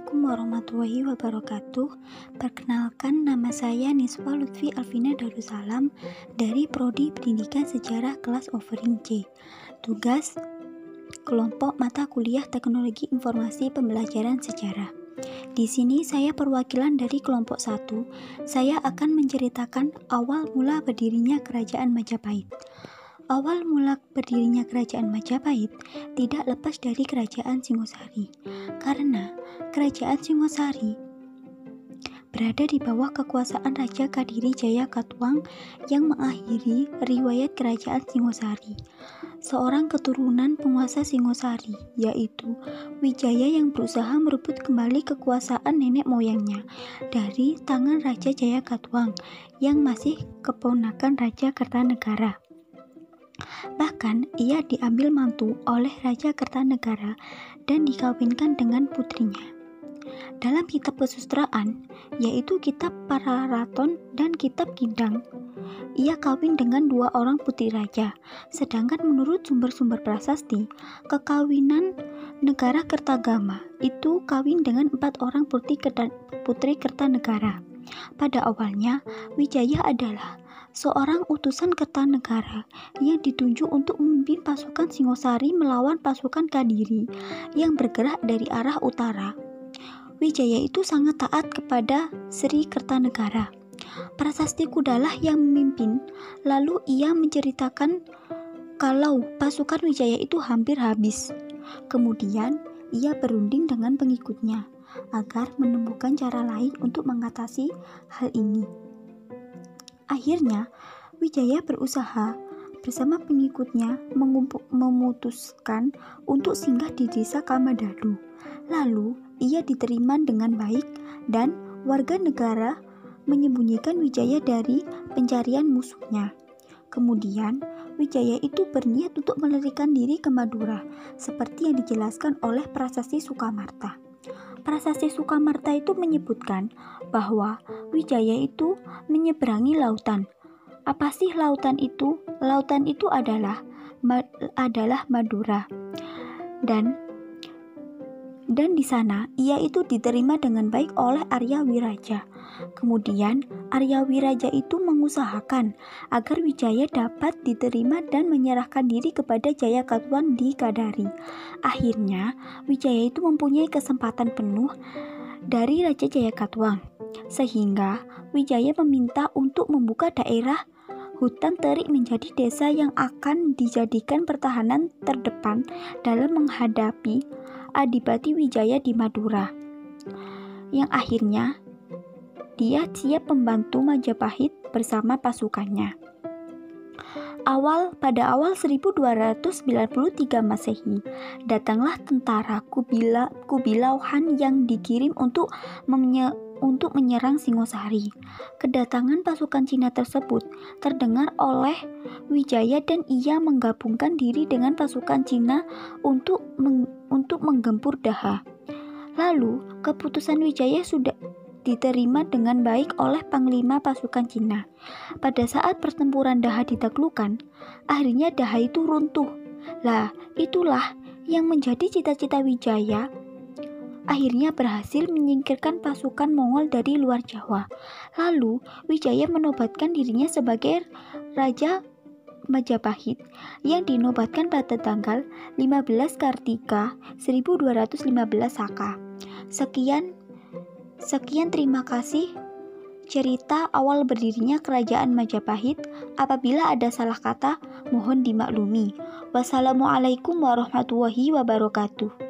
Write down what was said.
Assalamualaikum warahmatullahi wabarakatuh. Perkenalkan nama saya Niswa Lutfi Alvina Darussalam dari Prodi Pendidikan Sejarah kelas Offering C. Tugas kelompok mata kuliah Teknologi Informasi Pembelajaran Sejarah. Di sini saya perwakilan dari kelompok 1. Saya akan menceritakan awal mula berdirinya Kerajaan Majapahit. Awal mula berdirinya Kerajaan Majapahit tidak lepas dari Kerajaan Singosari, karena Kerajaan Singosari berada di bawah kekuasaan Raja Kadiri Jaya Katuang yang mengakhiri riwayat Kerajaan Singosari. Seorang keturunan penguasa Singosari, yaitu Wijaya yang berusaha merebut kembali kekuasaan nenek moyangnya dari tangan Raja Jaya Katuang yang masih keponakan Raja Kertanegara. Bahkan ia diambil mantu oleh Raja Kertanegara dan dikawinkan dengan putrinya. Dalam kitab kesustraan, yaitu kitab Pararaton dan kitab Gindang, ia kawin dengan dua orang putri raja. Sedangkan menurut sumber-sumber prasasti, kekawinan negara Kertagama itu kawin dengan empat orang putri Kertanegara. Pada awalnya, Wijaya adalah seorang utusan Kertanegara yang ditunjuk untuk memimpin pasukan Singosari melawan pasukan Kadiri yang bergerak dari arah utara. Wijaya itu sangat taat kepada Sri Kertanegara. Prasasti Kudalah yang memimpin, lalu ia menceritakan kalau pasukan Wijaya itu hampir habis. Kemudian ia berunding dengan pengikutnya agar menemukan cara lain untuk mengatasi hal ini. Akhirnya, Wijaya berusaha bersama pengikutnya memutuskan untuk singgah di desa Kamadadu. Lalu, ia diterima dengan baik dan warga negara menyembunyikan Wijaya dari pencarian musuhnya. Kemudian, Wijaya itu berniat untuk melarikan diri ke Madura, seperti yang dijelaskan oleh Prasasti Sukamarta. Prasasti Sukamarta itu menyebutkan bahwa Wijaya itu menyeberangi lautan. Apa sih lautan itu? Lautan itu adalah adalah Madura. Dan dan di sana ia itu diterima dengan baik oleh Arya Wiraja. Kemudian Arya Wiraja itu mengusahakan agar Wijaya dapat diterima dan menyerahkan diri kepada Jaya Katuan di Kadari. Akhirnya Wijaya itu mempunyai kesempatan penuh dari Raja Jaya Katuang, sehingga Wijaya meminta untuk membuka daerah hutan terik menjadi desa yang akan dijadikan pertahanan terdepan dalam menghadapi Adipati Wijaya di Madura. Yang akhirnya dia siap membantu Majapahit bersama pasukannya. Awal pada awal 1293 Masehi, datanglah tentara Kubila Kubilauhan yang dikirim untuk menye, untuk menyerang Singosari. Kedatangan pasukan Cina tersebut terdengar oleh Wijaya dan ia menggabungkan diri dengan pasukan Cina untuk meng, untuk menggempur Daha. Lalu, keputusan Wijaya sudah diterima dengan baik oleh panglima pasukan Cina. Pada saat pertempuran Daha ditaklukkan, akhirnya Daha itu runtuh. Lah, itulah yang menjadi cita-cita Wijaya akhirnya berhasil menyingkirkan pasukan Mongol dari luar Jawa. Lalu, Wijaya menobatkan dirinya sebagai Raja Majapahit yang dinobatkan pada tanggal 15 Kartika 1215 Saka. Sekian Sekian terima kasih cerita awal berdirinya kerajaan Majapahit. Apabila ada salah kata, mohon dimaklumi. Wassalamualaikum warahmatullahi wabarakatuh.